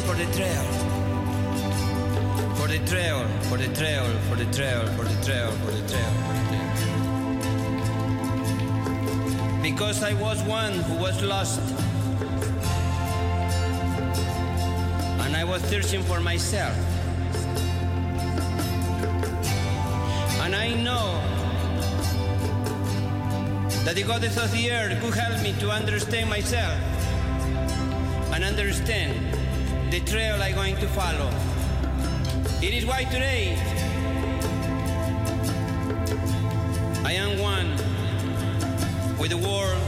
for the trail. For the trail, for the trail, for the trail, for the trail, for the trail. Because I was one who was lost. And I was searching for myself. And I know that the goddess of the earth could help me to understand myself and understand trail I'm going to follow. It is why today I am one with the world,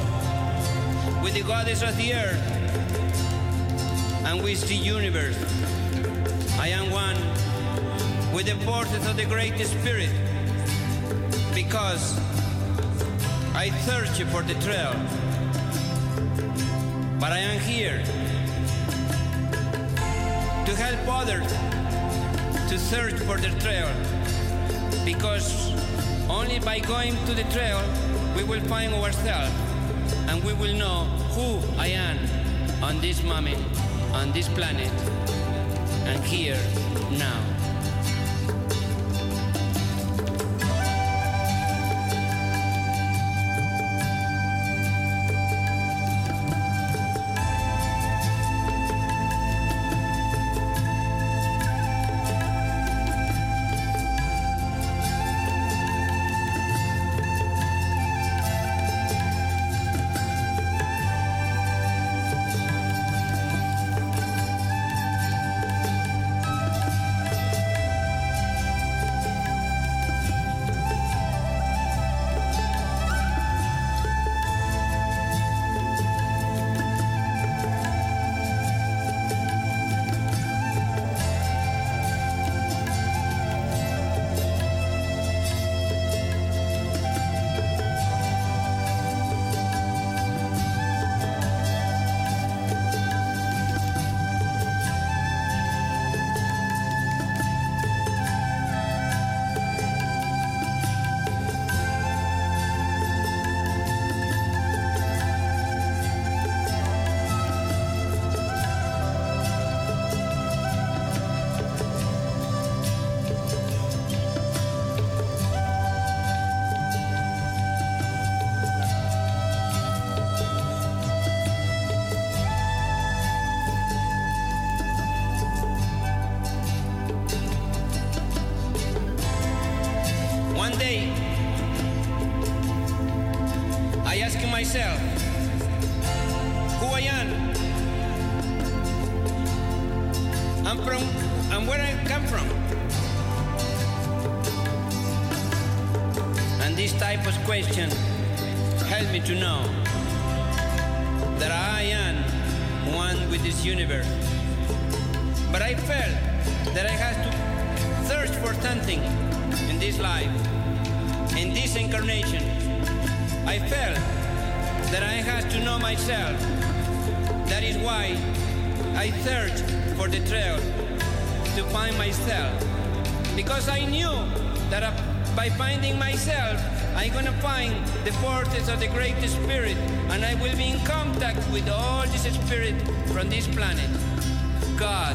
with the goddess of the earth, and with the universe. I am one with the forces of the Great Spirit because I search for the trail. But I am here to help others to search for the trail. Because only by going to the trail we will find ourselves and we will know who I am on this moment, on this planet, and here now. Myself who I am I'm from and where I come from. And this type of question helped me to know that I am one with this universe. But I felt that I had to search for something in this life, in this incarnation. I felt that I had to know myself. That is why I searched for the trail to find myself. Because I knew that uh, by finding myself, I'm gonna find the forces of the Great Spirit, and I will be in contact with all this spirit from this planet. God,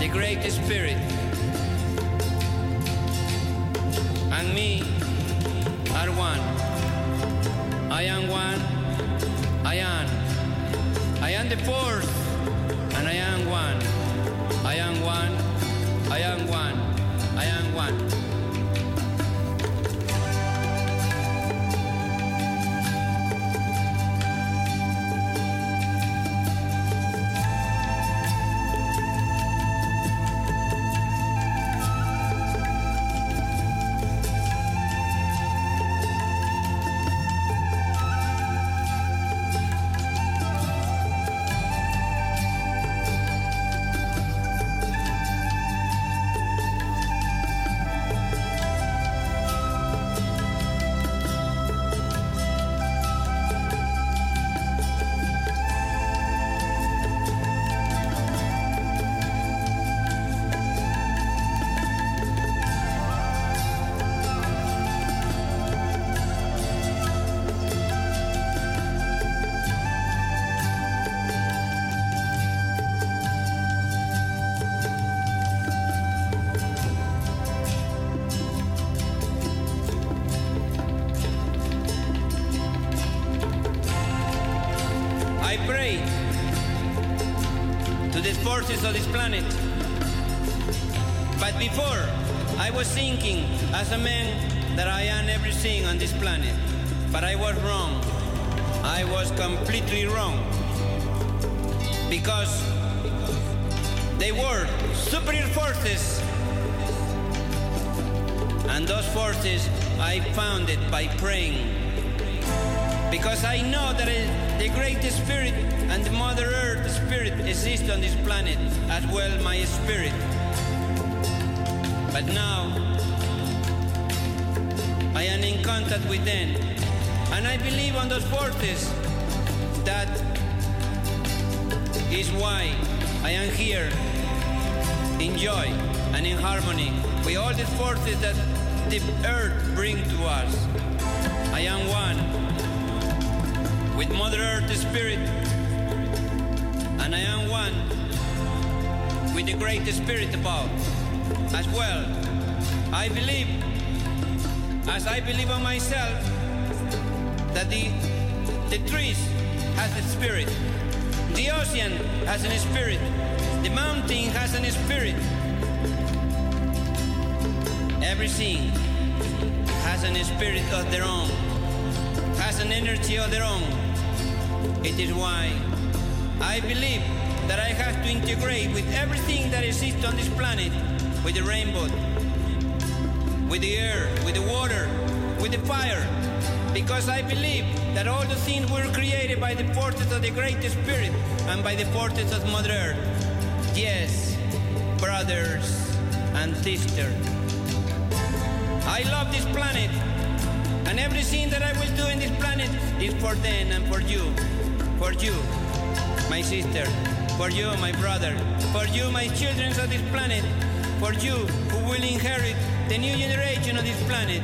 the Great Spirit, forth. Of this planet. But before, I was thinking as a man that I am everything on this planet. But I was wrong. I was completely wrong. Because they were superior forces. And those forces I found it by praying. Because I know that the Great Spirit and the Mother Earth Spirit exists on this planet, as well my spirit. But now, I am in contact with them, and I believe on those forces. That is why I am here in joy and in harmony with all the forces that the earth brings to us. I am one with Mother Earth Spirit, with the Great Spirit above as well. I believe, as I believe on myself, that the, the trees has a spirit, the ocean has a spirit, the mountain has a spirit. Everything has a spirit of their own, has an energy of their own. It is why I believe that I have to integrate with everything that exists on this planet, with the rainbow, with the air, with the water, with the fire, because I believe that all the things were created by the forces of the Great Spirit and by the forces of Mother Earth. Yes, brothers and sisters. I love this planet, and everything that I will do in this planet is for them and for you. For you, my sister. For you, my brother. For you, my children of this planet. For you, who will inherit the new generation of this planet.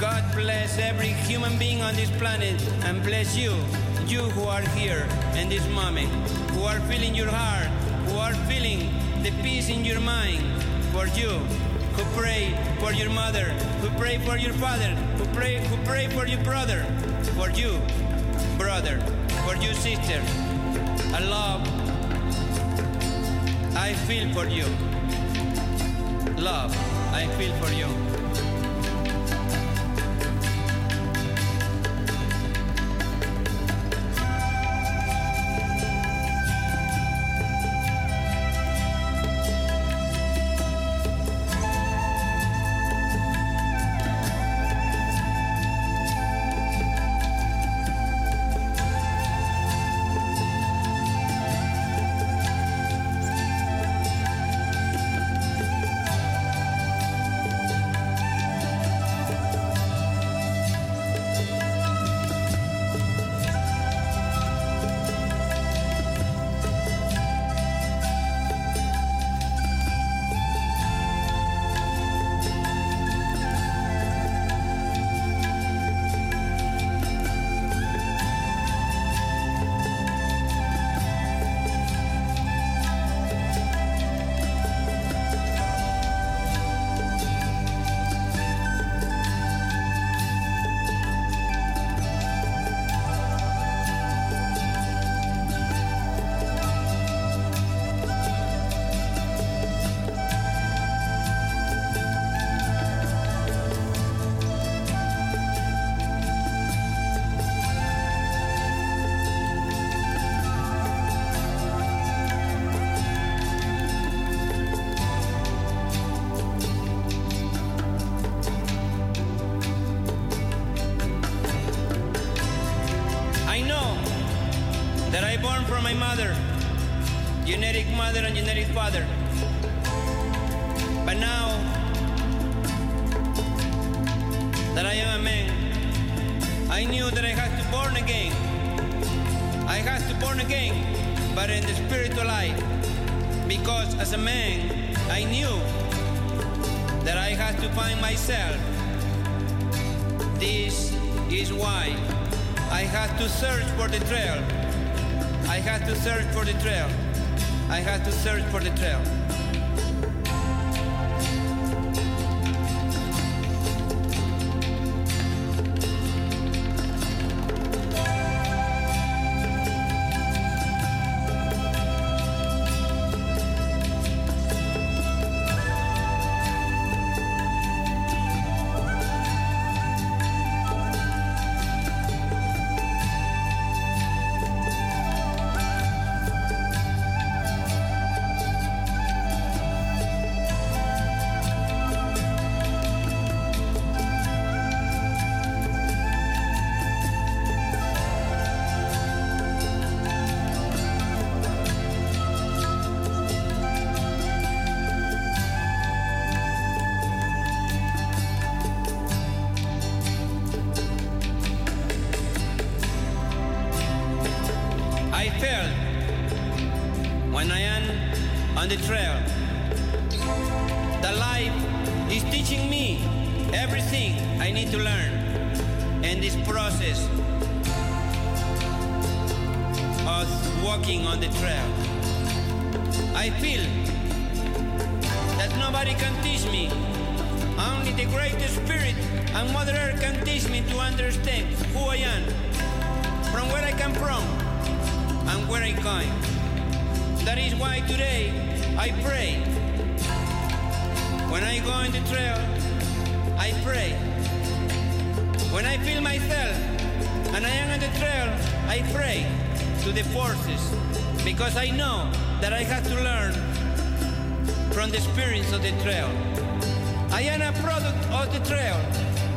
God bless every human being on this planet and bless you, you who are here in this moment, who are feeling your heart, who are feeling the peace in your mind. For you, who pray for your mother, who pray for your father, who pray, who pray for your brother. For you, brother, for you, sister. I love, I feel for you. Love, I feel for you. Mother and genetic father. But now that I am a man, I knew that I had to born again. I had to born again, but in the spiritual life. Because as a man, I knew that I had to find myself. This is why I had to search for the trail. I had to search for the trail. I had to search for the trail. When I feel myself and I am on the trail, I pray to the forces because I know that I have to learn from the experience of the trail. I am a product of the trail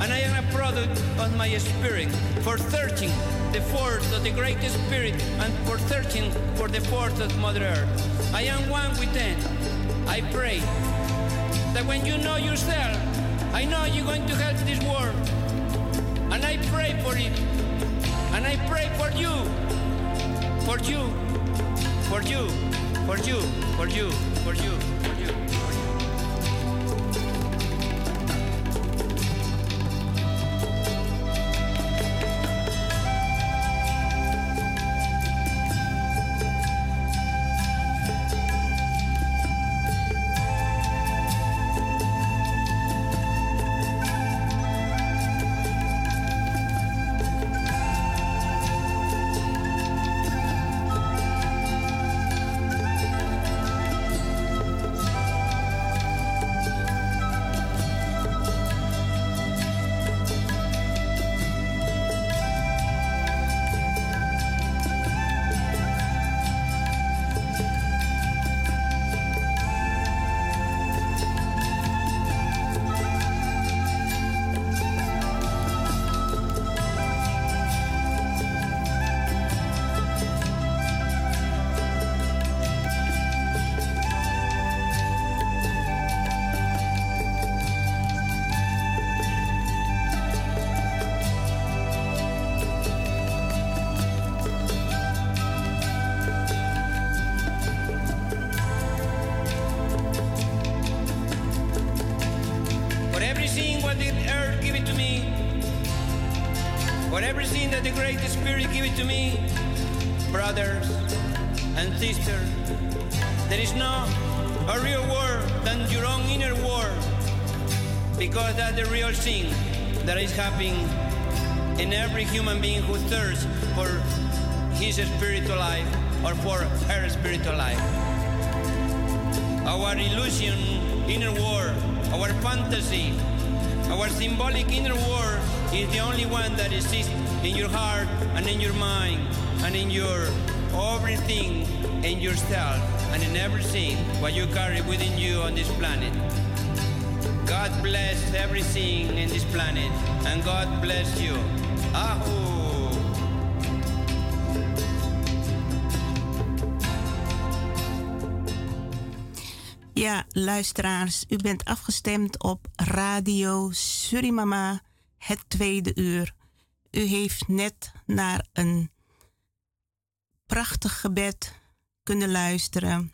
and I am a product of my spirit for searching the force of the great spirit and for searching for the force of Mother Earth. I am one with them. I pray that when you know yourself, I know you're going to help this world. And I pray for it. And I pray for you. For you. For you. For you. For you. For you. For you. The Great Spirit give it to me, brothers and sisters, there is no a real world than your own inner world, because that's the real thing that is happening in every human being who thirsts for his spiritual life or for her spiritual life. Our illusion inner world, our fantasy, our symbolic inner world is the only one that exists in your heart and in your mind and in your everything in yourself and in everything what you carry within you on this planet. God bless everything in this planet and God bless you. Ahu. Ja, luisteraars, u bent afgestemd op Radio Surimama, het tweede uur. U heeft net naar een prachtig gebed kunnen luisteren.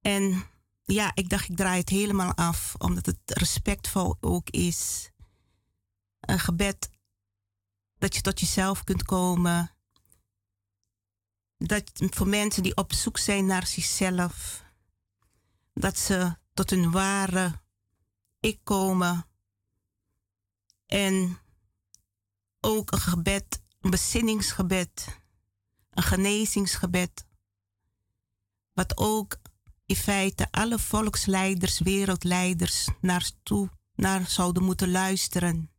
En ja, ik dacht, ik draai het helemaal af, omdat het respectvol ook is. Een gebed dat je tot jezelf kunt komen. Dat voor mensen die op zoek zijn naar zichzelf dat ze tot hun ware ik komen. En ook een gebed, een bezinningsgebed, een genezingsgebed. Wat ook in feite alle volksleiders, wereldleiders naar toe naar zouden moeten luisteren.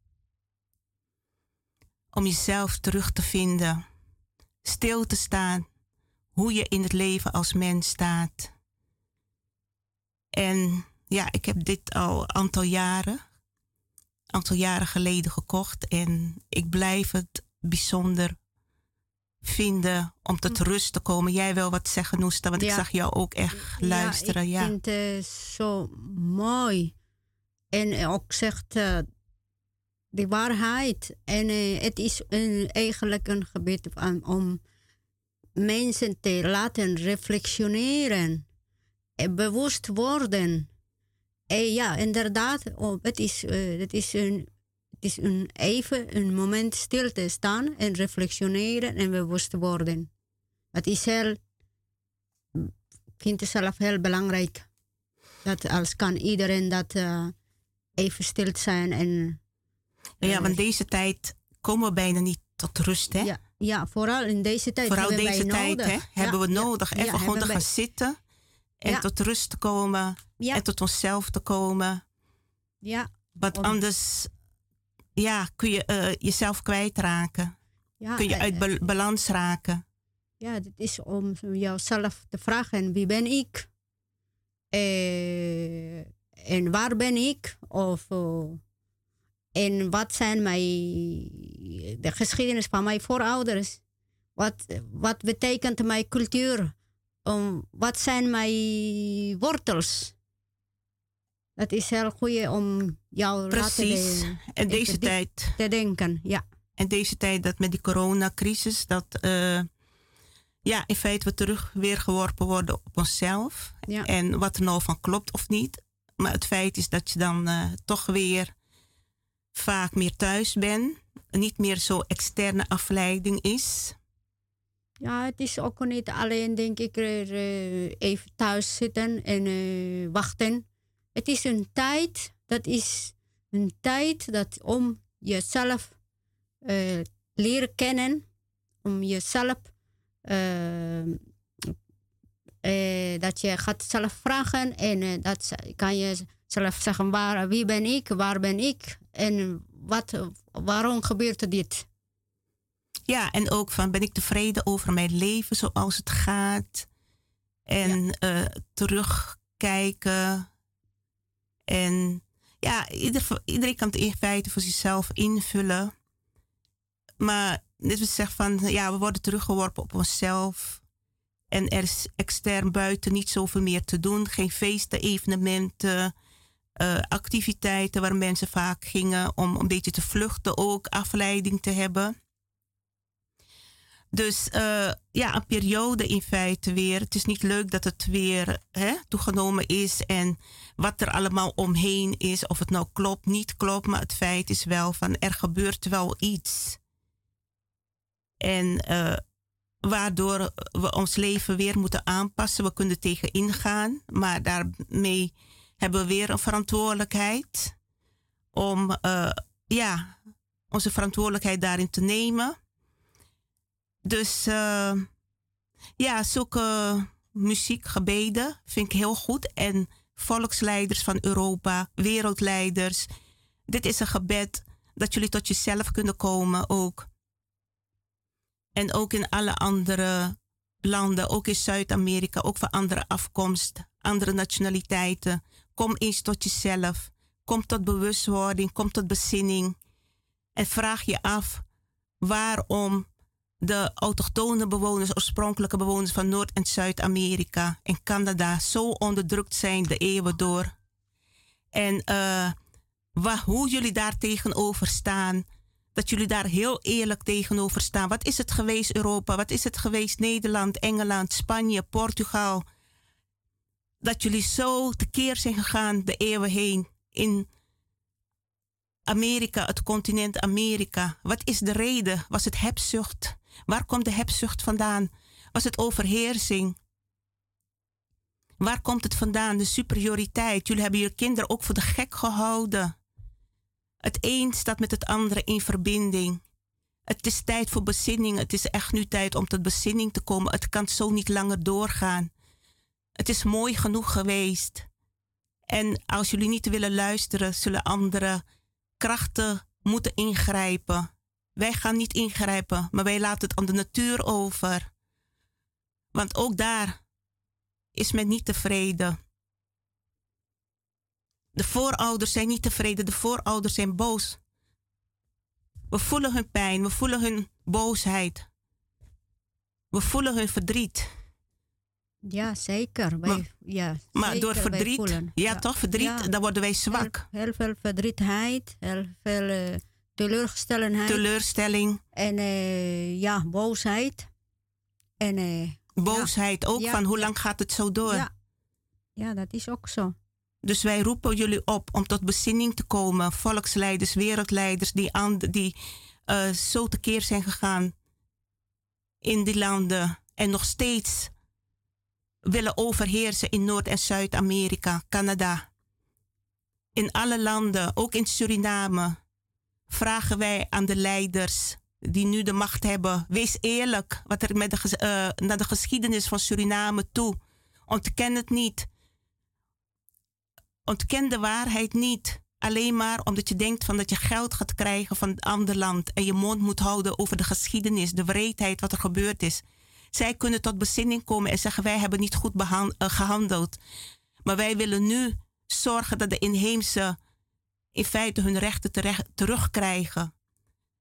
Om jezelf terug te vinden, stil te staan, hoe je in het leven als mens staat en ja, ik heb dit al een aantal jaren, aantal jaren geleden gekocht. En ik blijf het bijzonder vinden om tot hm. rust te komen. Jij wil wat zeggen, Noesta, want ik zag jou ook echt luisteren. Ja, ik vind het zo mooi. En ook zegt uh, de waarheid. En uh, het is een, eigenlijk een gebed om mensen te laten reflectioneren. En bewust worden. En ja, inderdaad, oh, het, is, uh, het, is een, het is een even een moment stil te staan en reflectioneren en bewust worden. Het is heel, ik vind het zelf heel belangrijk. Dat als kan iedereen dat uh, even stil zijn en... ja, want deze tijd komen we bijna niet tot rust, hè? Ja, ja vooral in deze tijd. Vooral hebben deze tijd nodig. Hè, hebben we nodig. Even gewoon te gaan zitten en tot rust te komen en tot onszelf te komen. Ja. Want anders ja, kun je uh, jezelf kwijtraken. Ja, kun je uit uh, balans raken. Ja, het is om jouzelf te vragen: wie ben ik? Uh, en waar ben ik? Of en wat zijn mijn, de geschiedenis van mijn voorouders? Wat, wat betekent mijn cultuur? Um, wat zijn mijn wortels? Dat is heel goed om jou Precies. Laten en deze te, tijd. Te denken, ja. En deze tijd dat met die coronacrisis, dat uh, ja, in feite we terug weer geworpen worden op onszelf. Ja. En wat er nou van klopt of niet. Maar het feit is dat je dan uh, toch weer vaak meer thuis ben. Niet meer zo externe afleiding is. Ja, het is ook niet alleen, denk ik, uh, even thuis zitten en uh, wachten. Het is een tijd, dat is een tijd dat om jezelf uh, leren kennen, om jezelf, dat je gaat zelf vragen en dat kan je zelf zeggen, waar, wie ben ik, waar ben ik en wat, waarom gebeurt dit? Ja, en ook van ben ik tevreden over mijn leven zoals het gaat. En ja. uh, terugkijken. En ja, ieder, iedereen kan het in feite voor zichzelf invullen. Maar dit wil zeggen van, ja, we worden teruggeworpen op onszelf. En er is extern buiten niet zoveel meer te doen. Geen feesten, evenementen, uh, activiteiten waar mensen vaak gingen om een beetje te vluchten ook, afleiding te hebben. Dus uh, ja, een periode in feite weer. Het is niet leuk dat het weer hè, toegenomen is en wat er allemaal omheen is. Of het nou klopt, niet klopt, maar het feit is wel van er gebeurt wel iets. En uh, waardoor we ons leven weer moeten aanpassen. We kunnen tegen ingaan, maar daarmee hebben we weer een verantwoordelijkheid om uh, ja, onze verantwoordelijkheid daarin te nemen. Dus uh, ja, zulke muziek, gebeden vind ik heel goed. En volksleiders van Europa, wereldleiders. Dit is een gebed dat jullie tot jezelf kunnen komen ook. En ook in alle andere landen, ook in Zuid-Amerika, ook van andere afkomst, andere nationaliteiten. Kom eens tot jezelf. Kom tot bewustwording, kom tot bezinning. En vraag je af waarom de autochtone bewoners, oorspronkelijke bewoners van Noord- en Zuid-Amerika en Canada zo onderdrukt zijn de eeuwen door. En uh, hoe jullie daar tegenover staan. Dat jullie daar heel eerlijk tegenover staan. Wat is het geweest Europa? Wat is het geweest Nederland, Engeland, Spanje, Portugal? dat jullie zo tekeer zijn gegaan de eeuwen heen in Amerika, het continent Amerika. Wat is de reden? Was het hebzucht? Waar komt de hebzucht vandaan? Was het overheersing? Waar komt het vandaan? De superioriteit. Jullie hebben je kinderen ook voor de gek gehouden. Het een staat met het andere in verbinding. Het is tijd voor bezinning. Het is echt nu tijd om tot bezinning te komen. Het kan zo niet langer doorgaan. Het is mooi genoeg geweest. En als jullie niet willen luisteren, zullen andere krachten moeten ingrijpen. Wij gaan niet ingrijpen, maar wij laten het aan de natuur over. Want ook daar is men niet tevreden. De voorouders zijn niet tevreden, de voorouders zijn boos. We voelen hun pijn, we voelen hun boosheid. We voelen hun verdriet. Ja, zeker. Wij, maar, ja, maar door verdriet, ja, ja, toch, verdriet, dan worden wij zwak. Heel, heel veel verdrietheid, heel veel uh, teleurstelling. Teleurstelling. En uh, ja, boosheid. En, uh, Boosheid ook van hoe lang gaat het zo door? Ja. ja, dat is ook zo. Dus wij roepen jullie op om tot bezinning te komen. Volksleiders, wereldleiders die, aan, die uh, zo tekeer zijn gegaan in die landen en nog steeds willen overheersen in Noord- en Zuid-Amerika, Canada. In alle landen, ook in Suriname, vragen wij aan de leiders die nu de macht hebben: wees eerlijk wat er met de, uh, naar de geschiedenis van Suriname toe. Ontken het niet. Ontken de waarheid niet. Alleen maar omdat je denkt van dat je geld gaat krijgen van een ander land en je mond moet houden over de geschiedenis, de wreedheid, wat er gebeurd is. Zij kunnen tot bezinning komen en zeggen: wij hebben niet goed uh, gehandeld. Maar wij willen nu zorgen dat de inheemse in feite hun rechten terecht, terugkrijgen.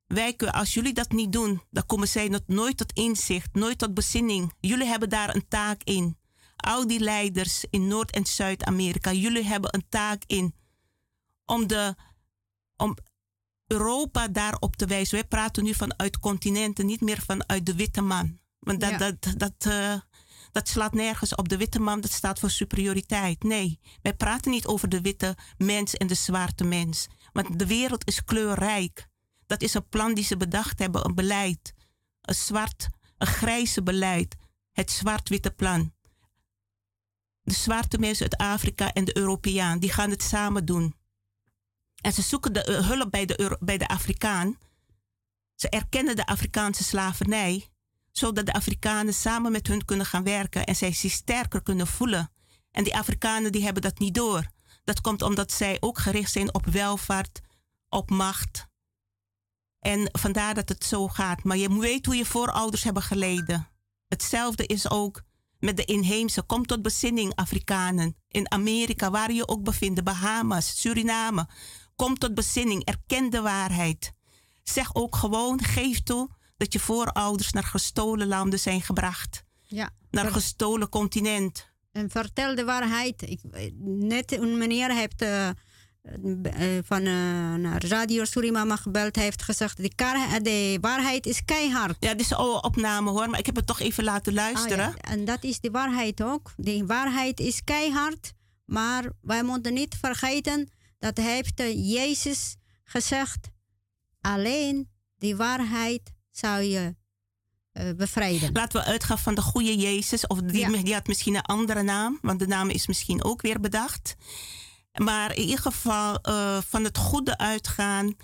Wij, als jullie dat niet doen, dan komen zij nooit tot inzicht, nooit tot bezinning. Jullie hebben daar een taak in. Al die leiders in Noord- en Zuid-Amerika, jullie hebben een taak in om, de, om Europa daarop te wijzen. Wij praten nu vanuit continenten, niet meer vanuit de witte man. Want dat, dat, dat, uh, dat slaat nergens op. De witte man, dat staat voor superioriteit. Nee, wij praten niet over de witte mens en de zwarte mens. Want de wereld is kleurrijk. Dat is een plan die ze bedacht hebben, een beleid. Een zwart, een grijze beleid. Het zwart-witte plan. De zwarte mensen uit Afrika en de Europeaan, die gaan het samen doen. En ze zoeken de uh, hulp bij de, bij de Afrikaan. Ze erkennen de Afrikaanse slavernij, zodat de Afrikanen samen met hun kunnen gaan werken en zij zich sterker kunnen voelen. En die Afrikanen die hebben dat niet door. Dat komt omdat zij ook gericht zijn op welvaart, op macht. En vandaar dat het zo gaat. Maar je weet hoe je voorouders hebben geleden. Hetzelfde is ook met de inheemse. Kom tot bezinning, Afrikanen. In Amerika, waar je ook bevindt, Bahamas, Suriname. Kom tot bezinning, erken de waarheid. Zeg ook gewoon, geef toe dat je voorouders naar gestolen landen zijn gebracht. Ja. Naar een gestolen continent. En vertel de waarheid. Ik, net een meneer heeft uh, van uh, naar Radio Suriname gebeld. heeft gezegd, de, de waarheid is keihard. Ja, dit is een opname hoor, maar ik heb het toch even laten luisteren. Ah, ja. En dat is de waarheid ook. De waarheid is keihard. Maar wij moeten niet vergeten dat heeft Jezus gezegd. Alleen die waarheid zou je uh, bevrijden. Laten we uitgaan van de goede Jezus. Of die, ja. die had misschien een andere naam, want de naam is misschien ook weer bedacht. Maar in ieder geval uh, van het goede uitgaan.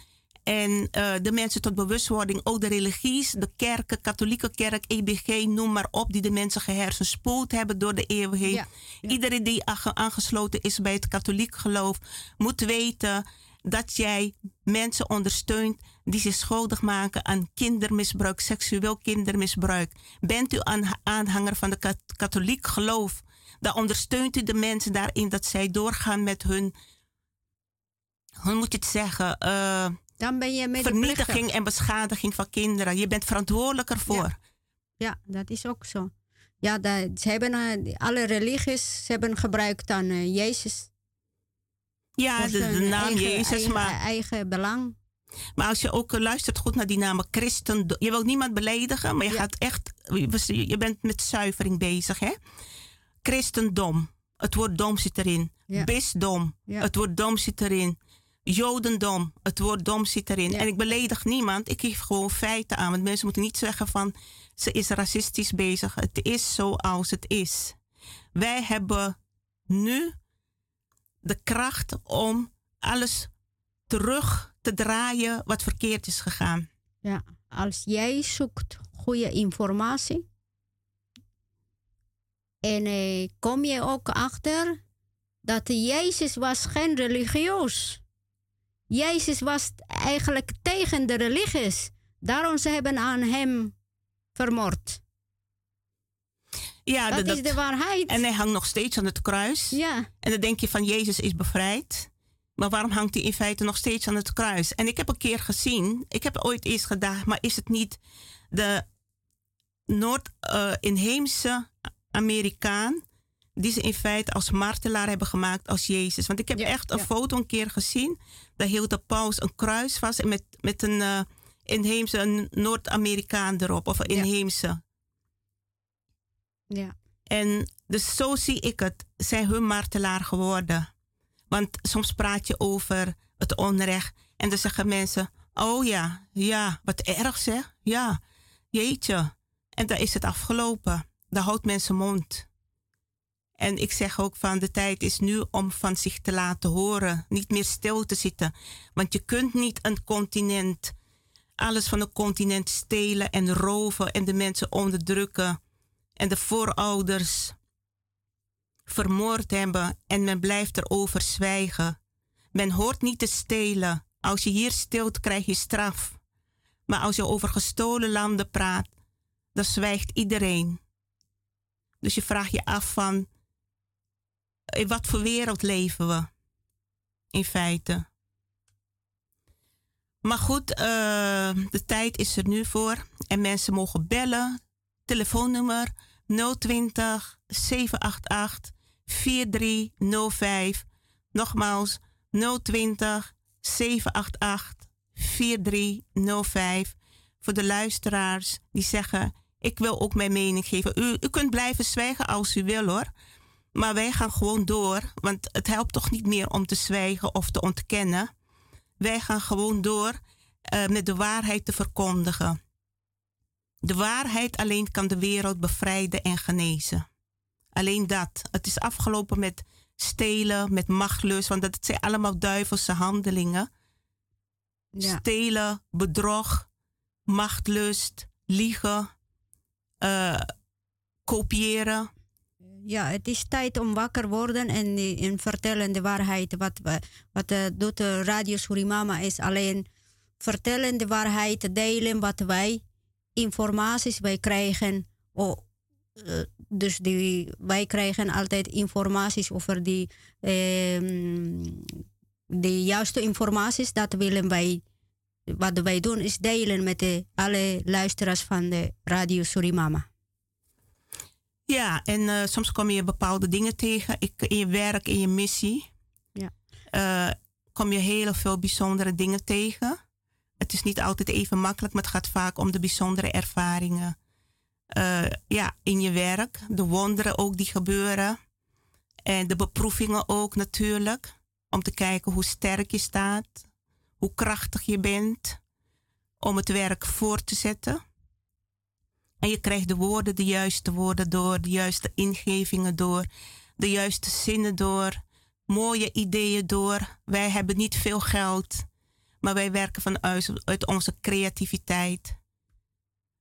En uh, de mensen tot bewustwording, ook de religies, de kerken, katholieke kerk, EBG, noem maar op, die de mensen gehersenspoeld hebben door de eeuwen heen. Ja, ja. Iedereen die aangesloten is bij het katholiek geloof, moet weten dat jij mensen ondersteunt die zich schuldig maken aan kindermisbruik, seksueel kindermisbruik. Bent u een aanhanger van de katholiek geloof, dan ondersteunt u de mensen daarin dat zij doorgaan met hun, hoe moet je het zeggen, uh, dan ben je vernietiging en beschadiging van kinderen. Je bent verantwoordelijk ervoor. Ja, ja dat is ook zo. Ja, dat, ze hebben, uh, alle religies ze hebben gebruikt dan uh, Jezus. Ja, de, de, naam eigen, Jezus, eigen, maar... Eigen belang. Maar als je ook luistert goed naar die namen christen... Je wilt niemand beledigen, maar je ja. gaat echt... Je bent met zuivering bezig, hè? Christendom. Het woord dom zit erin. Ja. Bisdom. Ja. Het woord dom zit erin. Jodendom. Het woord dom zit erin. En ik beledig niemand. Ik geef gewoon feiten aan. Want mensen moeten niet zeggen van... Ze is racistisch bezig. Het is zoals het is. Wij hebben nu de kracht om alles terug te draaien wat verkeerd is gegaan. Ja, als jij zoekt goede informatie en eh, kom je ook achter dat Jezus was geen religieus. Jezus was eigenlijk tegen de religies. Daarom ze hebben aan hem vermoord. Ja, dat, dat, is de waarheid. En hij hangt nog steeds aan het kruis. Ja. En dan denk je van Jezus is bevrijd. Maar waarom hangt hij in feite nog steeds aan het kruis? En ik heb een keer gezien, ik heb ooit eens gedacht, maar is het niet de Noord-inheemse uh, Amerikaan die ze in feite als martelaar hebben gemaakt als Jezus? Want ik heb ja, echt een ja. foto een keer gezien, daar hield de paus een kruis vast en met, met een uh, inheemse Noord-Amerikaan erop, of een inheemse. Ja. En dus zo zie ik het. Zijn hun martelaar geworden. Want soms praat je over het onrecht. En dan zeggen mensen: Oh ja, ja, wat erg zeg. Ja, jeetje. En dan is het afgelopen. Dan houdt mensen mond. En ik zeg ook van de tijd is nu om van zich te laten horen. Niet meer stil te zitten. Want je kunt niet een continent, alles van een continent stelen en roven en de mensen onderdrukken. En de voorouders vermoord hebben en men blijft erover zwijgen. Men hoort niet te stelen. Als je hier stilt, krijg je straf. Maar als je over gestolen landen praat, dan zwijgt iedereen. Dus je vraagt je af van, in wat voor wereld leven we? In feite. Maar goed, uh, de tijd is er nu voor. En mensen mogen bellen. Telefoonnummer 020 788 4305. Nogmaals 020 788 4305. Voor de luisteraars die zeggen: Ik wil ook mijn mening geven. U, u kunt blijven zwijgen als u wil hoor. Maar wij gaan gewoon door, want het helpt toch niet meer om te zwijgen of te ontkennen. Wij gaan gewoon door uh, met de waarheid te verkondigen. De waarheid alleen kan de wereld bevrijden en genezen. Alleen dat. Het is afgelopen met stelen, met machtlust, want dat zijn allemaal duivelse handelingen. Ja. Stelen, bedrog, machtlust, liegen, uh, kopiëren ja, het is tijd om wakker worden en, en vertellen de waarheid. Wat, wat uh, doet de Radio Surimama is alleen vertellen de waarheid, delen wat wij, informaties wij krijgen. Oh, uh, dus die, wij krijgen altijd informaties over die, uh, de juiste informaties. Dat willen wij, wat wij doen is delen met de, alle luisteraars van de Radio Surimama. Ja, en uh, soms kom je bepaalde dingen tegen ik, in je werk, in je missie. Ja. Uh, kom je heel veel bijzondere dingen tegen. Het is niet altijd even makkelijk, maar het gaat vaak om de bijzondere ervaringen. Uh, ja, in je werk, de wonderen ook die gebeuren. En de beproevingen ook natuurlijk. Om te kijken hoe sterk je staat, hoe krachtig je bent. Om het werk voor te zetten. En je krijgt de woorden, de juiste woorden door, de juiste ingevingen door, de juiste zinnen door, mooie ideeën door. Wij hebben niet veel geld, maar wij werken vanuit uit onze creativiteit,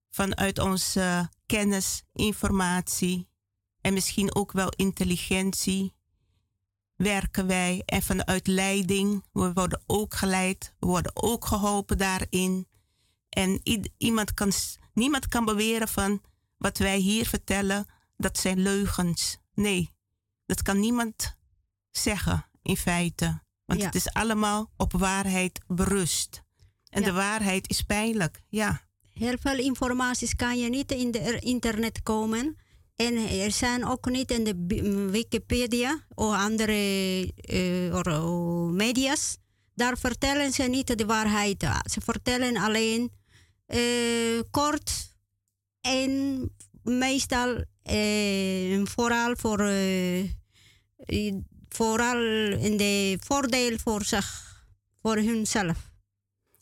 vanuit onze kennis, informatie en misschien ook wel intelligentie. Werken wij en vanuit leiding, we worden ook geleid, we worden ook geholpen daarin. En iemand kan Niemand kan beweren van wat wij hier vertellen, dat zijn leugens. Nee, dat kan niemand zeggen in feite. Want het is allemaal op waarheid berust. En de waarheid is pijnlijk, ja. Heel veel informaties kan je niet in de internet komen. En er zijn ook niet in de Wikipedia of andere uh, media's. Daar vertellen ze niet de waarheid. Ze vertellen alleen uh, kort en meestal uh, vooral voor vooral in de voordeel voor zich, voor hunzelf.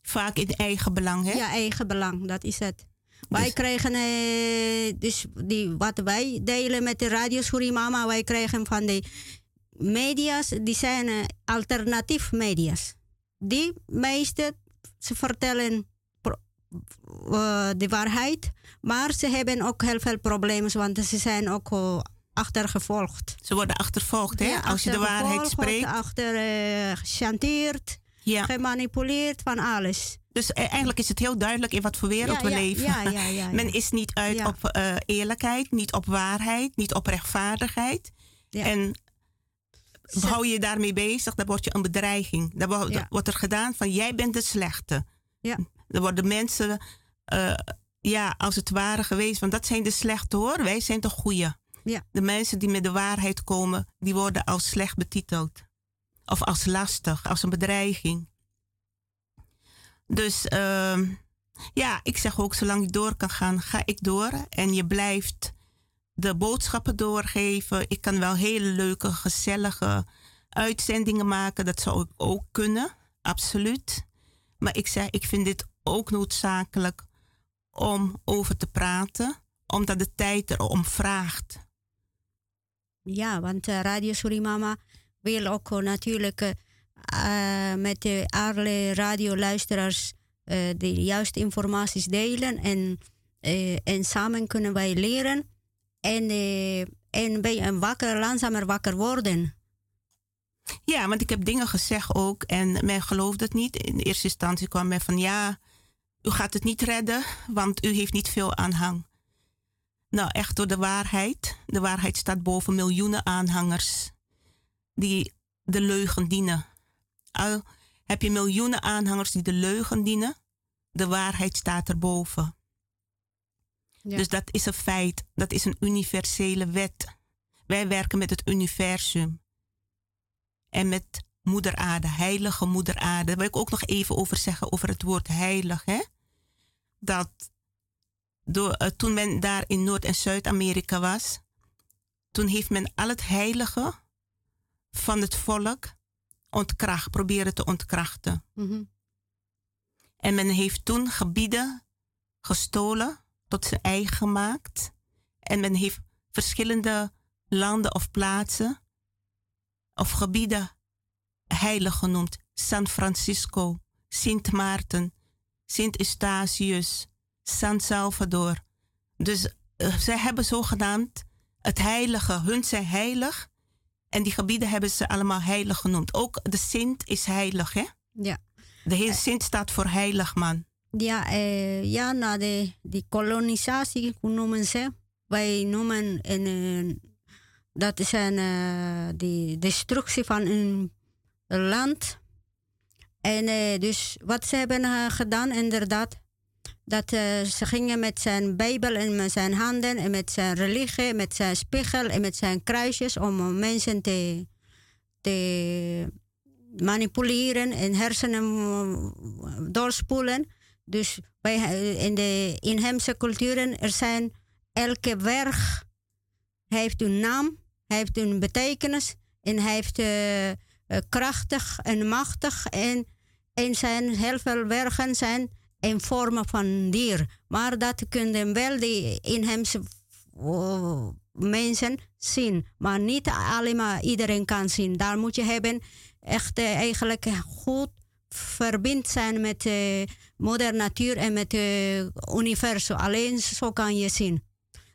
Vaak in eigen belang, hè? Ja, eigen belang, dat is het. Wij dus- krijgen, dus die, wat wij delen met de Radio Surimama, wij krijgen van de media's, die zijn alternatief media's. Die meeste, ze vertellen uh, de waarheid. Maar ze hebben ook heel veel problemen, want ze zijn ook achtergevolgd. Ze worden achtervolgd, hè? Als je de waarheid spreekt. Achter uh, gechanteerd, ja. gemanipuleerd, van alles. Dus eigenlijk is het heel duidelijk in wat voor wereld we leven. Men is niet uit op uh, eerlijkheid, niet op waarheid, niet op rechtvaardigheid. En hou je daarmee bezig, dan word je een bedreiging. Dan wordt, er gedaan van jij bent de slechte. Ja. Er worden mensen, uh, ja, als het ware geweest, want dat zijn de slechte hoor. Wij zijn de goede. Ja. De mensen die met de waarheid komen, die worden als slecht betiteld. Of als lastig, als een bedreiging. Dus uh, ja, ik zeg ook, zolang je door kan gaan, ga ik door. En je blijft de boodschappen doorgeven. Ik kan wel hele leuke, gezellige uitzendingen maken. Dat zou ik ook kunnen, absoluut. Maar ik zeg, ik vind dit ook noodzakelijk om over te praten, omdat de tijd erom vraagt. Ja, want uh, Radio Surimama wil ook natuurlijk uh, met de alle radioluisteraars de juiste informaties delen. En, en samen kunnen wij leren en, en een wakker, langzamer wakker worden. Ja, want ik heb dingen gezegd ook en men geloofde het niet. In eerste instantie kwam men van ja, u gaat het niet redden, want u heeft niet veel aanhang. Nou, echt door de waarheid. De waarheid staat boven miljoenen aanhangers die de leugen dienen. Al heb je miljoenen aanhangers die de leugen dienen, de waarheid staat erboven. Ja. Dus dat is een feit, dat is een universele wet. Wij werken met het universum en met moeder aarde, heilige moeder aarde. Daar wil ik ook nog even over zeggen, over het woord heilig. Hè? Dat door, uh, toen men daar in Noord- en Zuid-Amerika was, toen heeft men al het heilige van het volk ontkracht, proberen te ontkrachten. Mm -hmm. En men heeft toen gebieden gestolen, tot zijn eigen gemaakt. En men heeft verschillende landen of plaatsen of gebieden heilig genoemd. San Francisco, Sint Maarten, Sint Eustatius, San Salvador. Dus uh, zij hebben zogenaamd het heilige, hun zijn heilig. En die gebieden hebben ze allemaal heilig genoemd. Ook de Sint is heilig, hè? Ja. De hele Sint staat voor heilig man. Ja, eh, ja na de die kolonisatie, hoe noemen ze? Wij noemen een, dat is een uh, die destructie van een land. En uh, dus wat ze hebben gedaan, inderdaad, dat ze gingen met zijn Bijbel en met zijn handen en met zijn religie, met zijn spiegel en met zijn kruisjes om mensen te, te manipuleren en hersenen doorspoelen. Dus bij, in de inheemse culturen, er zijn elke werk heeft een naam heeft een betekenis en heeft uh, krachtig en machtig. En, en zijn heel veel werken zijn in vormen van dier. Maar dat kunnen wel die inheemse uh, mensen zien. Maar niet allemaal iedereen kan zien. Daar moet je hebben echt eigenlijk goed verbind zijn met de moeder natuur en met het universum. Alleen zo kan je zien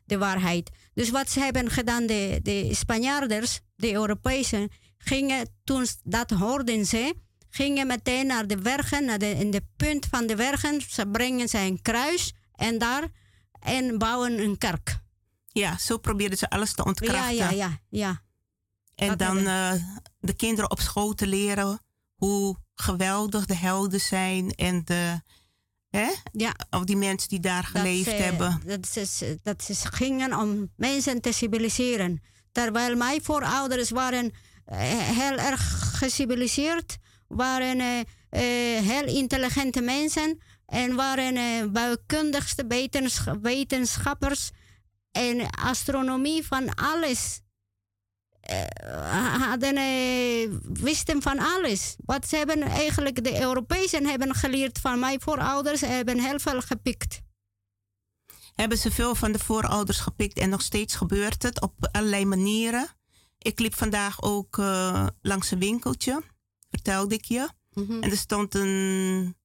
de waarheid. Dus wat ze hebben gedaan, de, de Spanjaarders, de Europese, gingen toen dat hoorden ze, gingen meteen naar de werken, naar de, in de punt van de werken. Ze brengen een kruis en daar en bouwen een kerk. Ja, zo probeerden ze alles te ontkrachten. Ja, ja, ja. ja. En dat dan uh, de kinderen op school te leren hoe geweldig de helden zijn en de, Hè? Ja. Of die mensen die daar geleefd dat hebben. Dat ze, dat ze gingen om mensen te civiliseren. Terwijl mijn voorouders waren uh, heel erg geciviliseerd, waren uh, uh, heel intelligente mensen en waren uh, bouwkundigste wetenschappers en astronomie van alles. Eh, hadden, wisten van alles. Wat ze hebben eigenlijk, de Europese hebben geleerd van mijn voorouders, hebben heel veel gepikt. Hebben ze veel van de voorouders gepikt en nog steeds gebeurt het op allerlei manieren. Ik liep vandaag ook langs een winkeltje, vertelde ik je. Mm -hmm. En er stond een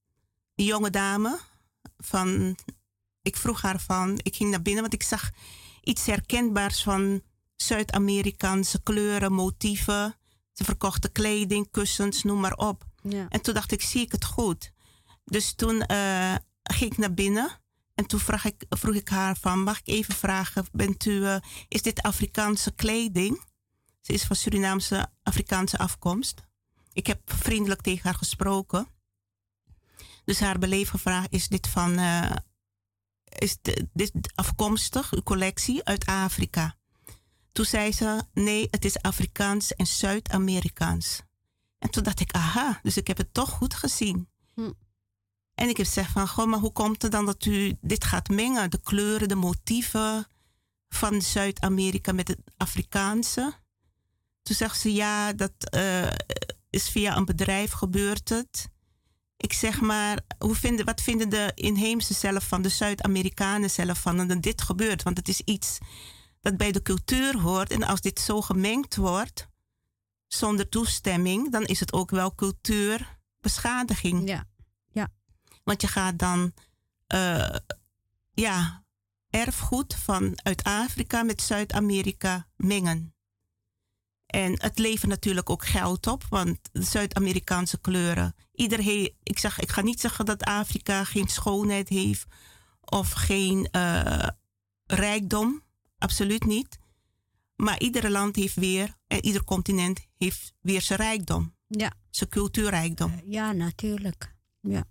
jonge dame van, ik vroeg haar van, ik ging naar binnen, want ik zag iets herkenbaars van Zuid-Amerikaanse kleuren, motieven. Ze verkochten kleding, kussens, noem maar op. Ja. En toen dacht ik, zie ik het goed? Dus toen uh, ging ik naar binnen. En toen vroeg ik, vroeg ik haar van, mag ik even vragen, bent u, uh, is dit Afrikaanse kleding? Ze is van Surinaamse Afrikaanse afkomst. Ik heb vriendelijk tegen haar gesproken. Dus haar beleefde vraag, is dit van, uh, is dit afkomstig, uw collectie, uit Afrika? Toen zei ze, nee, het is Afrikaans en Zuid-Amerikaans. En toen dacht ik, aha, dus ik heb het toch goed gezien. Hm. En ik heb gezegd van, goh, maar hoe komt het dan dat u dit gaat mengen? De kleuren, de motieven van Zuid-Amerika met het Afrikaanse. Toen zegt ze ja, dat uh, is via een bedrijf gebeurd het. Ik zeg maar, hoe vinden, wat vinden de inheemse zelf van, de Zuid-Amerikanen zelf van dat dit gebeurt? Want het is iets dat bij de cultuur hoort. En als dit zo gemengd wordt, zonder toestemming, dan is het ook wel cultuurbeschadiging. Ja, ja. Want je gaat dan, uh, ja, erfgoed van uit Afrika met Zuid-Amerika mengen. En het levert natuurlijk ook geld op, want Zuid-Amerikaanse kleuren. Iedereen, ik, zeg, ik ga niet zeggen dat Afrika geen schoonheid heeft of geen uh, rijkdom. Absoluut niet. Maar ieder land heeft weer, en ieder continent heeft weer zijn rijkdom. Ja. Zijn cultuurrijkdom. Uh, ja, natuurlijk. Ja.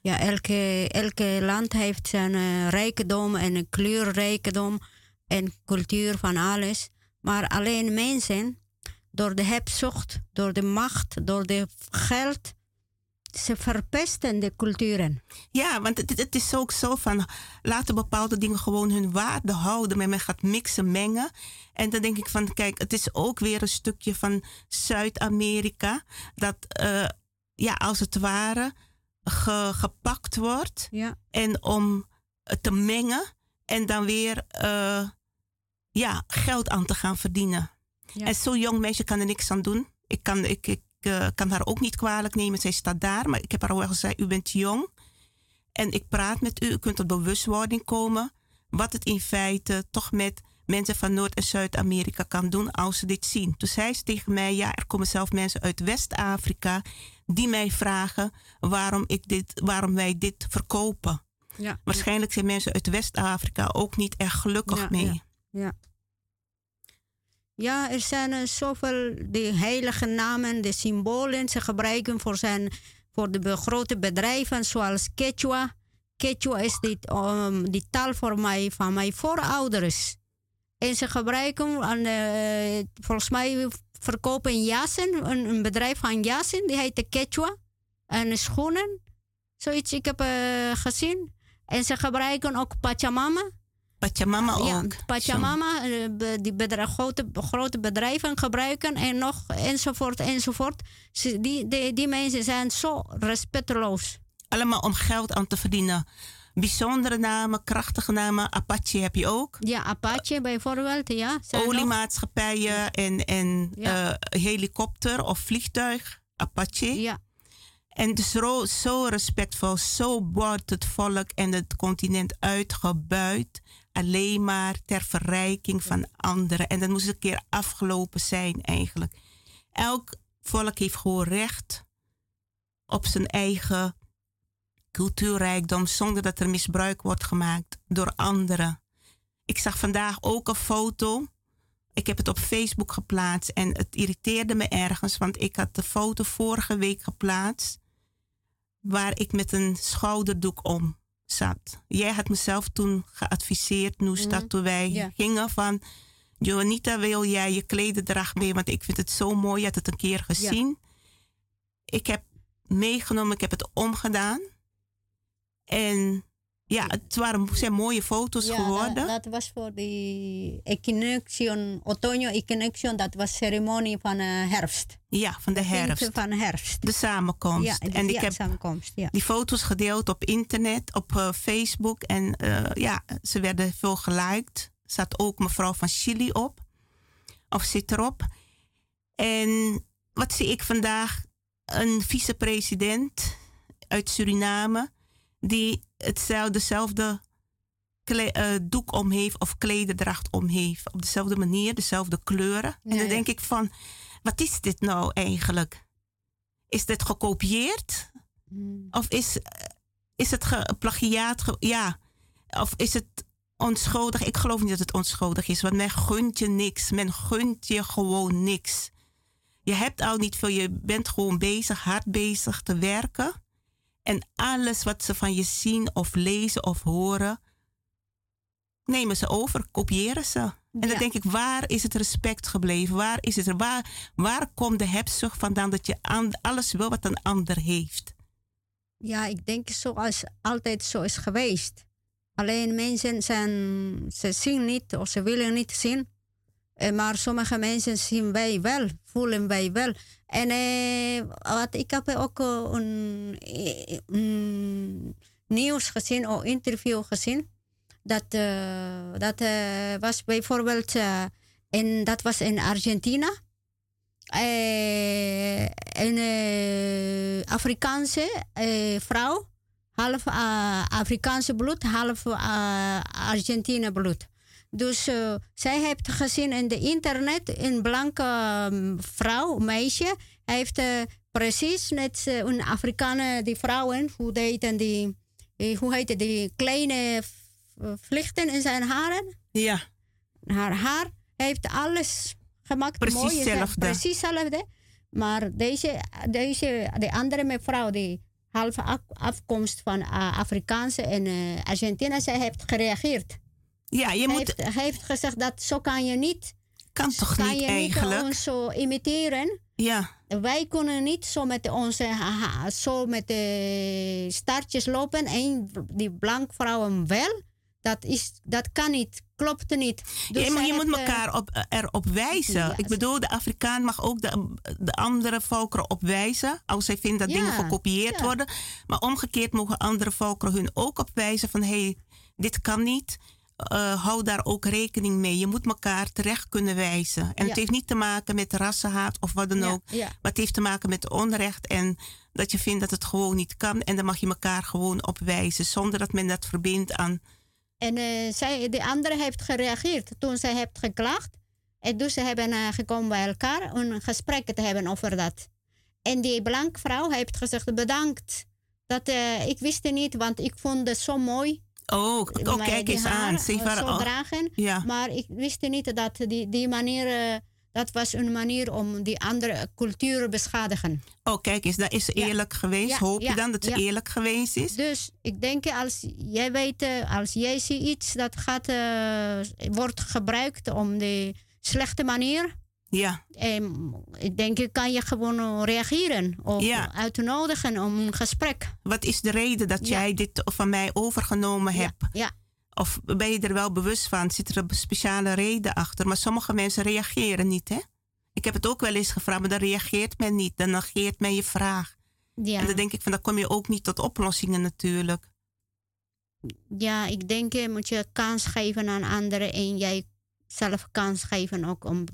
Ja, elke, elke land heeft zijn uh, rijkdom en kleurrijkdom en cultuur van alles. Maar alleen mensen door de hebzucht, door de macht, door de geld. Ze verpesten de culturen. Ja, want het, het, is ook zo van laten bepaalde dingen gewoon hun waarde houden. Maar men gaat mixen, mengen. En dan denk ik van, kijk, het is ook weer een stukje van Zuid-Amerika. Dat, uh, ja, als het ware, ge, gepakt wordt. Ja. En om te mengen en dan weer uh, ja, geld aan te gaan verdienen. En zo'n jong meisje kan er niks aan doen. Ik kan, ik, ik uh, kan haar ook niet kwalijk nemen. Zij staat daar. Maar ik heb haar wel gezegd, u bent jong. En ik praat met u. U kunt tot bewustwording komen. Wat het in feite toch met mensen van Noord- en Zuid-Amerika kan doen als ze dit zien. Toen zei ze tegen mij, ja, er komen zelf mensen uit West-Afrika die mij vragen waarom, ik dit, waarom wij dit verkopen. Ja, Waarschijnlijk zijn mensen uit West-Afrika ook niet echt gelukkig ja, mee. Ja, ja. Ja, er zijn uh, zoveel de heilige namen, de symbolen. Ze gebruiken voor, zijn, voor de grote bedrijven zoals Quechua. Quechua is die, die taal voor mij, van mijn voorouders. En ze gebruiken, aan, uh, volgens mij verkopen jassen, een, een, bedrijf van jassen, die heet de Quechua. En schoenen, zoiets ik heb uh, gezien. En ze gebruiken ook Pachamama. Pachamama ook. Ja, Pachamama, die bedrijf, grote, grote bedrijven gebruiken en nog enzovoort enzovoort. Die, die, die mensen zijn zo respectloos. Allemaal om geld aan te verdienen. Bijzondere namen, krachtige namen. Apache heb je ook. Ja, Apache bijvoorbeeld, ja. Oliemaatschappijen en, en ja. uh, helikopter of vliegtuig. Apache. Ja. En dus zo, zo respectvol, zo wordt het volk en het continent uitgebuit alleen maar ter verrijking van anderen. En dat moest een keer afgelopen zijn eigenlijk. Elk volk heeft gewoon recht op zijn eigen cultuurrijkdom zonder dat er misbruik wordt gemaakt door anderen. Ik zag vandaag ook een foto. Ik heb het op Facebook geplaatst en het irriteerde me ergens, want ik had de foto vorige week geplaatst waar ik met een schouderdoek om zat. Jij had mezelf toen geadviseerd, Noesta, mm. toen wij gingen van... Joanita, wil jij je klededracht mee? Want ik vind het zo mooi. Je had het een keer gezien. Ik heb meegenomen, ik heb het omgedaan. En ja, het waren, zijn mooie foto's ja, geworden. Dat, dat, was voor de Equinoxion, Otoño Equinoxion, dat was ceremonie van uh, herfst. Ja, van de herfst. Van herfst. De samenkomst. Ja, de, en ik ja, heb samenkomst, ja. die foto's gedeeld op internet, op uh, Facebook. En uh, ja, ze werden veel geliked. Er zat ook mevrouw van Chili op. Of zit erop. En wat zie ik vandaag? Een vicepresident uit Suriname die hetzelfde, dezelfde kle- uh, doek om heeft of klederdracht om heeft. Op dezelfde manier, dezelfde kleuren. En dan denk ik van, wat is dit nou eigenlijk? Is dit gekopieerd? Mm. Of is, is het geplagiaat? Ge ja. Of is het onschuldig? Ik geloof niet dat het onschuldig is, want men gunt je niks. Men gunt je gewoon niks. Je hebt al niet veel, je bent gewoon bezig, hard bezig te werken. En alles wat ze van je zien of lezen of horen, nemen ze over, kopiëren ze. En dan denk ik, waar is het respect gebleven? Waar, is het, er? waar, waar komt de hebzucht vandaan dat je aan, alles wil wat een ander heeft? Ja, ik denk zoals altijd zo is geweest. Alleen mensen zijn, ze zien niet of ze willen niet zien. Eh, maar sommige mensen zien wij wel, voelen wij wel. En uh, wat, ik heb ook een, een, nieuws gezien, of interview gezien. Dat, uh, dat was bijvoorbeeld, in, dat was in Argentina. een Afrikaanse vrouw half uh, Afrikaanse bloed, half uh, Argentine bloed. Dus uh, zij heeft gezien in de internet een blanke um, vrouw, meisje, heeft precies net een Afrikaanse die vrouwen, hoe heet die, hoe heet die kleine vlichten in zijn haren? Ja. Haar haar heeft alles gemaakt. Precies mooi, hetzelfde. Precies hetzelfde. Maar deze, deze, de andere mevrouw die halve afkomst van uh, Afrikaanse en uh, Argentinië, zij heeft gereageerd. Ja, je moet... Heeft, heeft gezegd dat zo kan je niet... Kan toch kan niet je eigenlijk? Niet ons zo imiteren. Ja. Wij kunnen niet zo met onze zo met de startjes lopen en die blank vrouwen wel. Dat, is, dat kan niet, klopt niet. Dus ja, maar je moet elkaar op, erop wijzen. ik bedoel, de Afrikaan mag ook de, de andere volkeren opwijzen. Als zij vinden dat dingen gekopieerd worden. Maar omgekeerd mogen andere volkeren hun ook opwijzen van hé, hey, dit kan niet. Uh, hou daar ook rekening mee. Je moet elkaar terecht kunnen wijzen. En het heeft niet te maken met rassenhaat of wat dan ook. Maar het heeft te maken met onrecht en dat je vindt dat het gewoon niet kan. En dan mag je elkaar gewoon opwijzen zonder dat men dat verbindt aan en uh, zij, de andere heeft gereageerd toen zij heeft geklaagd. En dus ze hebben uh, gekomen bij elkaar om een gesprek te hebben over dat. En die blanke vrouw heeft gezegd bedankt. Dat, ik wist het niet, want ik vond het zo mooi. Oh, oh kijk eens aan. Ze zo dragen. Ja. Maar ik wist niet dat die, die manier dat was een manier om die andere culturen beschadigen. Oh, kijk eens, dat is eerlijk geweest. Hoop je dan dat het eerlijk geweest is? Dus ik denk, als jij weet, eh, als jij ziet iets dat gaat, uh, wordt gebruikt om de slechte manier. Ja. En ik denk, kan je gewoon reageren of uitnodigen om een gesprek. Wat is de reden dat jij dit van mij overgenomen hebt? Ja. Of ben je er wel bewust van? Zit er een speciale reden achter? Maar sommige mensen reageren niet, hè? Ik heb het ook wel eens gevraagd, maar dan reageert men niet. Dan negeert men je vraag. Ja. En dan denk ik van, dan kom je ook niet tot oplossingen natuurlijk. Ja, ik denk, je moet je kans geven aan anderen en jij zelf kans geven ook om...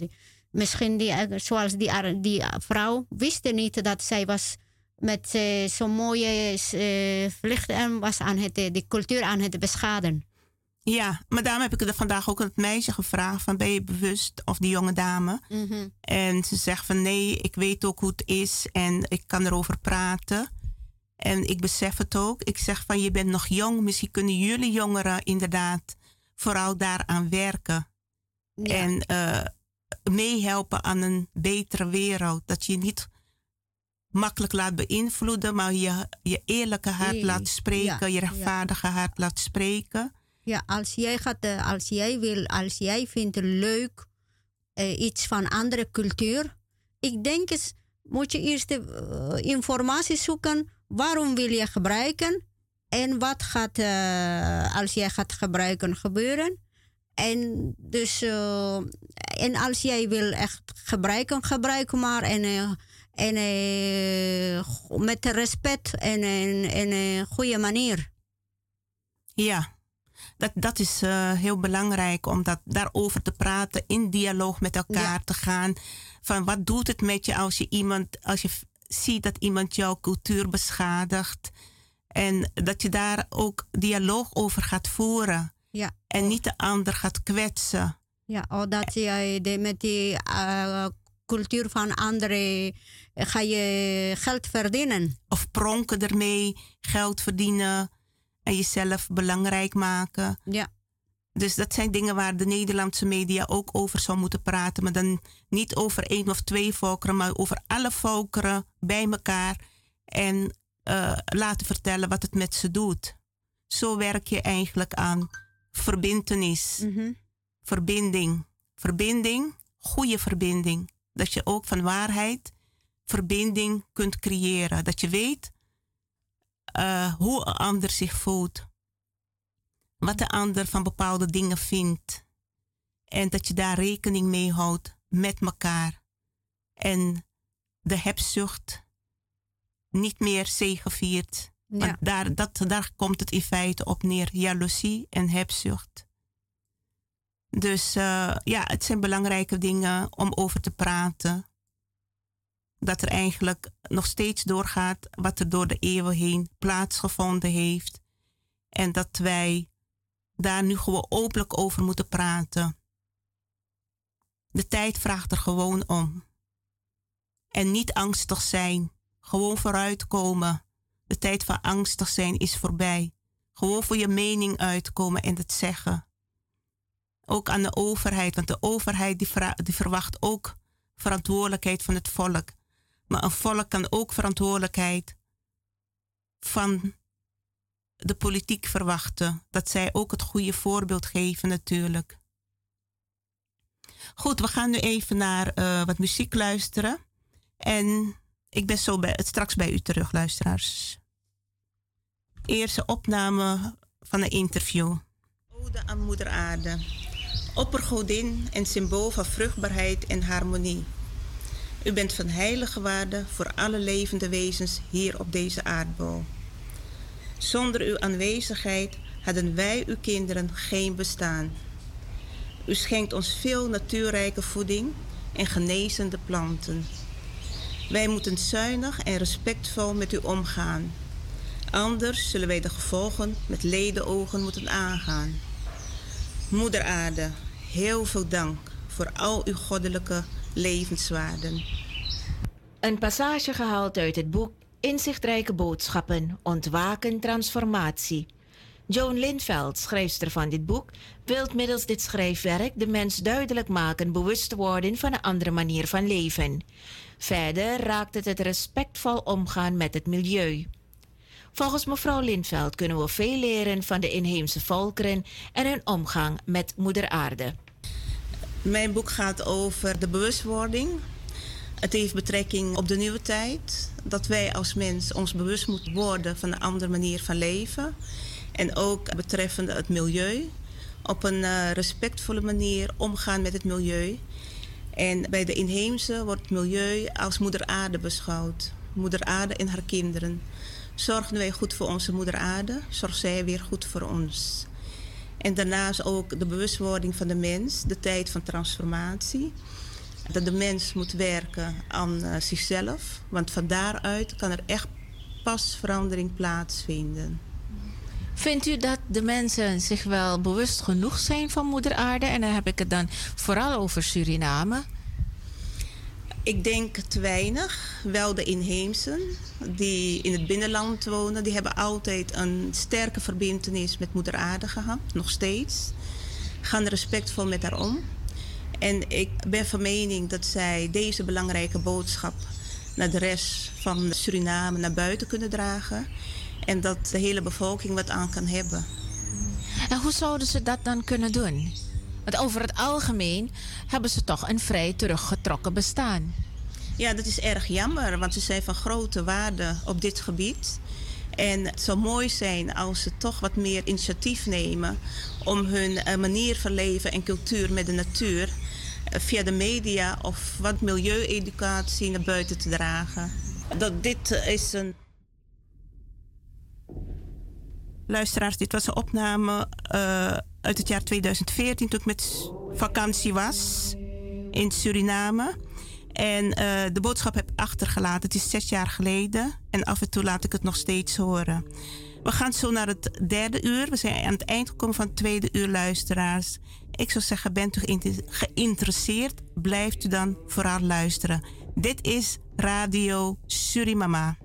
misschien die, eh, zoals die, die vrouw wist niet dat zij was met uh, zo'n mooie uh, en was aan het, de cultuur aan het beschaden. Ja, maar daarom heb ik er vandaag ook aan het meisje gevraagd: van ben je bewust of die jonge dame? Mhm. En ze zegt van nee, ik weet ook hoe het is en ik kan erover praten. En ik besef het ook. Ik zeg van je bent nog jong, misschien kunnen jullie jongeren inderdaad vooral daaraan werken. En uh, meehelpen aan een betere wereld. Dat je niet makkelijk laat beïnvloeden, maar je, je eerlijke hart laat spreken, je rechtvaardige hart laat spreken. Ja, als jij, gaat, eh, als jij wil, als jij vindt leuk uh, iets van andere cultuur, ik denk eens, moet je eerst uh, informatie zoeken. Waarom wil je gebruiken? En wat gaat, als jij gaat gebruiken, gebeuren? En dus, en als jij wil echt gebruiken, gebruik maar. En, en met respect en een goede manier. Ja, dat, dat is heel belangrijk om dat, daarover te praten, in dialoog met elkaar te gaan. Van wat doet het met je als je iemand, als je ziet dat iemand jouw cultuur beschadigt. En dat je daar ook dialoog over gaat voeren. Ja. En oh. niet de ander gaat kwetsen. Ja, of dat je de, met die uh, cultuur van anderen ga je geld verdienen. Of pronken ermee, geld verdienen en jezelf belangrijk maken. Ja. Dus dat zijn dingen waar de Nederlandse media ook over zou moeten praten. Maar dan niet over één of twee volkeren, maar over alle volkeren bij elkaar. En uh, laten vertellen wat het met ze doet. Zo werk je eigenlijk aan verbindenis. Mm Verbinding. Verbinding, goede verbinding. Dat je ook van waarheid verbinding kunt creëren. Dat je weet uh, hoe een ander zich voelt. wat de ander van bepaalde dingen vindt. En dat je daar rekening mee houdt met elkaar. En de hebzucht niet meer zegeviert. Ja. Want daar, dat, daar komt het in feite op neer. Jaloezie en hebzucht. Dus uh, ja, het zijn belangrijke dingen om over te praten. Dat er eigenlijk nog steeds doorgaat wat er door de eeuwen heen plaatsgevonden heeft. En dat wij daar nu gewoon openlijk over moeten praten. De tijd vraagt er gewoon om. En niet angstig zijn, gewoon vooruitkomen. De tijd van angstig zijn is voorbij. Gewoon voor je mening uitkomen en het zeggen. Ook aan de overheid, want de overheid die, verwacht ook verantwoordelijkheid van het volk. Maar een volk kan ook verantwoordelijkheid van de politiek verwachten. Dat zij ook het goede voorbeeld geven natuurlijk. Goed, we gaan nu even naar uh, wat muziek luisteren. En ik ben zo bij, straks bij u terug, luisteraars. Eerste opname van een interview. Ode aan Moeder Aarde. Oppergodin en symbool van vruchtbaarheid en harmonie. U bent van heilige waarde voor alle levende wezens hier op deze aardbol. Zonder uw aanwezigheid hadden wij, uw kinderen, geen bestaan. U schenkt ons veel natuurrijke voeding en genezende planten. Wij moeten zuinig en respectvol met u omgaan. Anders zullen wij de gevolgen met ledenogen moeten aangaan. Moeder Aarde, heel veel dank voor al uw goddelijke levenswaarden. Een passage gehaald uit het boek Inzichtrijke boodschappen, ontwaken, transformatie. Joan Lindveld, schrijfster van dit boek, wil middels dit schrijfwerk de mens duidelijk maken bewust te worden van een andere manier van leven. Verder raakt het het respectvol omgaan met het milieu. Volgens mevrouw Lindveld kunnen we veel leren van de inheemse volkeren en hun omgang met Moeder Aarde. Mijn boek gaat over de bewustwording. Het heeft betrekking op de nieuwe tijd. Dat wij als mens ons bewust moeten worden van een andere manier van leven. En ook betreffende het milieu. Op een uh, respectvolle manier omgaan met het milieu. En bij de inheemse wordt het milieu als moeder aarde beschouwd. Moeder aarde en haar kinderen. Zorgen wij goed voor onze moeder aarde, zorgt zij weer goed voor ons. En daarnaast ook de bewustwording van de mens, de tijd van transformatie. Dat de mens moet werken aan uh, zichzelf, want van daaruit kan er echt pas verandering plaatsvinden. Vindt u dat de mensen zich wel bewust genoeg zijn van Moeder Aarde? En dan heb ik het dan vooral over Suriname. Ik denk te weinig. Wel de inheemsen die in het binnenland wonen, die hebben altijd een sterke verbindenis met Moeder Aarde gehad, nog steeds. Gaan respectvol met haar om. En ik ben van mening dat zij deze belangrijke boodschap naar de rest van Suriname naar buiten kunnen dragen. En dat de hele bevolking wat aan kan hebben. En hoe zouden ze dat dan kunnen doen? Want over het algemeen hebben ze toch een vrij teruggetrokken bestaan. Ja, dat is erg jammer, want ze zijn van grote waarde op dit gebied. En het zou mooi zijn als ze toch wat meer initiatief nemen om hun eh, manier van leven en cultuur met de natuur eh, via de media of wat milieueducatie naar buiten te dragen. Dat dit is een Luisteraars, dit was een opname uh, uit het jaar 2014 toen ik met vakantie was in Suriname. En uh, de boodschap heb achtergelaten. Het is zes jaar geleden en af en toe laat ik het nog steeds horen. We gaan zo naar het derde uur. We zijn aan het eind gekomen van het tweede uur, luisteraars. Ik zou zeggen, bent u geïnteresseerd? Blijft u dan vooral luisteren. Dit is Radio Surimama.